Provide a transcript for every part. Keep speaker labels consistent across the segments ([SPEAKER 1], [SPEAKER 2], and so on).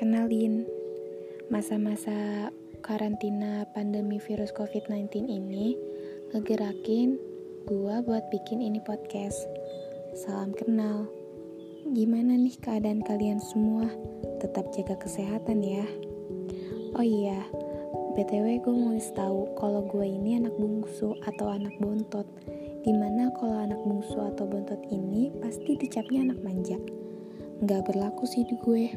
[SPEAKER 1] Kenalin, masa-masa karantina pandemi virus COVID-19 ini ngegerakin gua buat bikin ini podcast. Salam kenal. Gimana nih keadaan kalian semua? Tetap jaga kesehatan ya. Oh iya, BTW gue mau tahu kalau gue ini anak bungsu atau anak bontot. Di mana kalau anak bungsu atau bontot ini pasti dicapnya anak manja. Nggak berlaku sih di gue.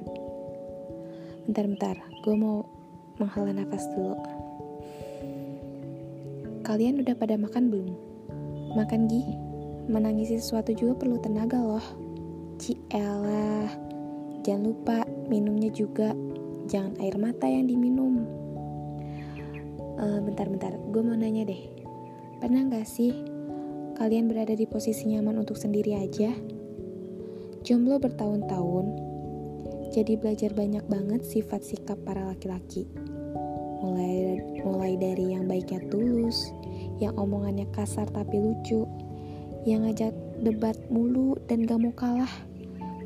[SPEAKER 1] Bentar-bentar, gue mau menghela nafas dulu. Kalian udah pada makan belum? Makan Gi? Menangisi sesuatu juga perlu tenaga loh. Cielah, jangan lupa minumnya juga. Jangan air mata yang diminum. Uh, bentar-bentar, gue mau nanya deh. Pernah gak sih kalian berada di posisi nyaman untuk sendiri aja? Jomblo bertahun-tahun, jadi belajar banyak banget sifat sikap para laki-laki. Mulai mulai dari yang baiknya tulus, yang omongannya kasar tapi lucu, yang ngajak debat mulu dan gak mau kalah,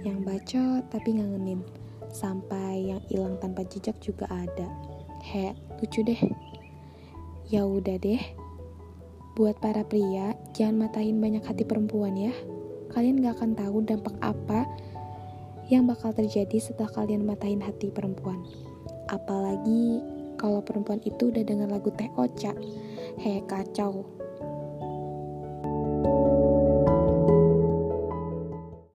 [SPEAKER 1] yang bacot tapi ngangenin, sampai yang hilang tanpa jejak juga ada. He, lucu deh. Ya udah deh. Buat para pria, jangan matahin banyak hati perempuan ya. Kalian gak akan tahu dampak apa yang bakal terjadi setelah kalian matahin hati perempuan. Apalagi kalau perempuan itu udah dengar lagu Teh Ocha. Hei kacau.